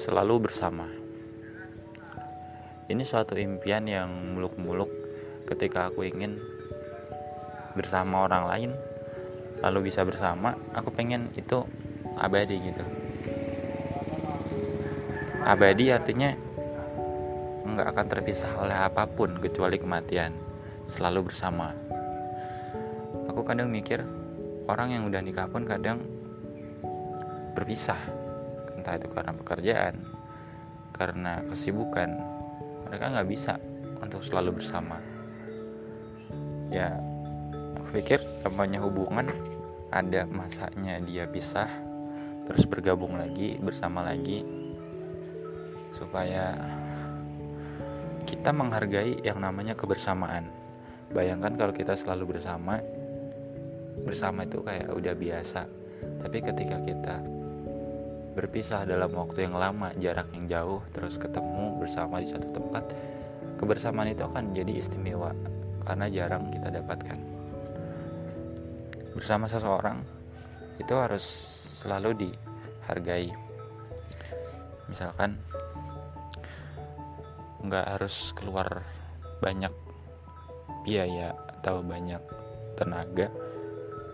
selalu bersama. Ini suatu impian yang muluk-muluk ketika aku ingin bersama orang lain, lalu bisa bersama. Aku pengen itu abadi gitu. Abadi artinya nggak akan terpisah oleh apa pun kecuali kematian, selalu bersama. Aku kadang mikir orang yang udah nikah pun kadang berpisah entah itu karena pekerjaan karena kesibukan mereka nggak bisa untuk selalu bersama. Ya aku pikir namanya hubungan ada masanya dia pisah terus bergabung lagi bersama lagi supaya kita menghargai yang namanya kebersamaan. Bayangkan kalau kita selalu bersama bersama itu kayak udah biasa. Tapi ketika kita berpisah dalam waktu yang lama, jarak yang jauh, terus ketemu bersama di satu tempat, kebersamaan itu akan jadi istimewa karena jarang kita dapatkan. Bersama seseorang itu harus selalu dihargai. Misalkan nggak harus keluar banyak biaya atau banyak tenaga,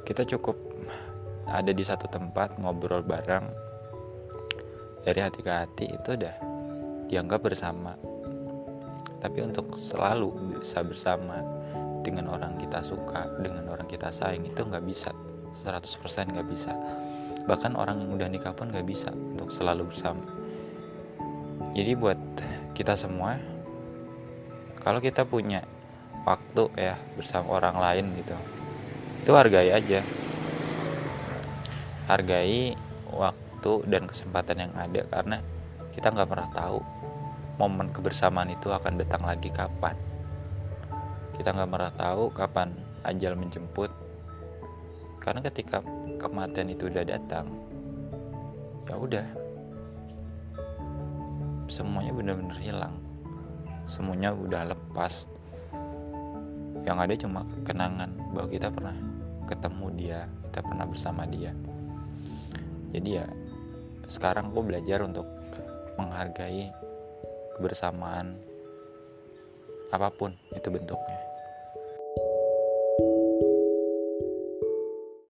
kita cukup ada di satu tempat ngobrol bareng dari hati ke hati itu udah dianggap bersama. Tapi untuk selalu bisa bersama dengan orang kita suka dengan orang kita sayang itu nggak bisa. 100% nggak bisa. Bahkan orang yang udah nikah pun nggak bisa untuk selalu bersama. Jadi buat kita semua kalau kita punya waktu ya bersama orang lain gitu itu hargai aja. Hargai waktu waktu dan kesempatan yang ada karena kita nggak pernah tahu momen kebersamaan itu akan datang lagi kapan. Kita nggak pernah tahu kapan ajal menjemput. Karena ketika kematian itu udah datang ya udah semuanya benar-benar hilang. Semuanya udah lepas. Yang ada cuma kenangan bahwa kita pernah ketemu dia kita pernah bersama dia. Jadi ya sekarang aku belajar untuk menghargai kebersamaan apa pun itu bentuk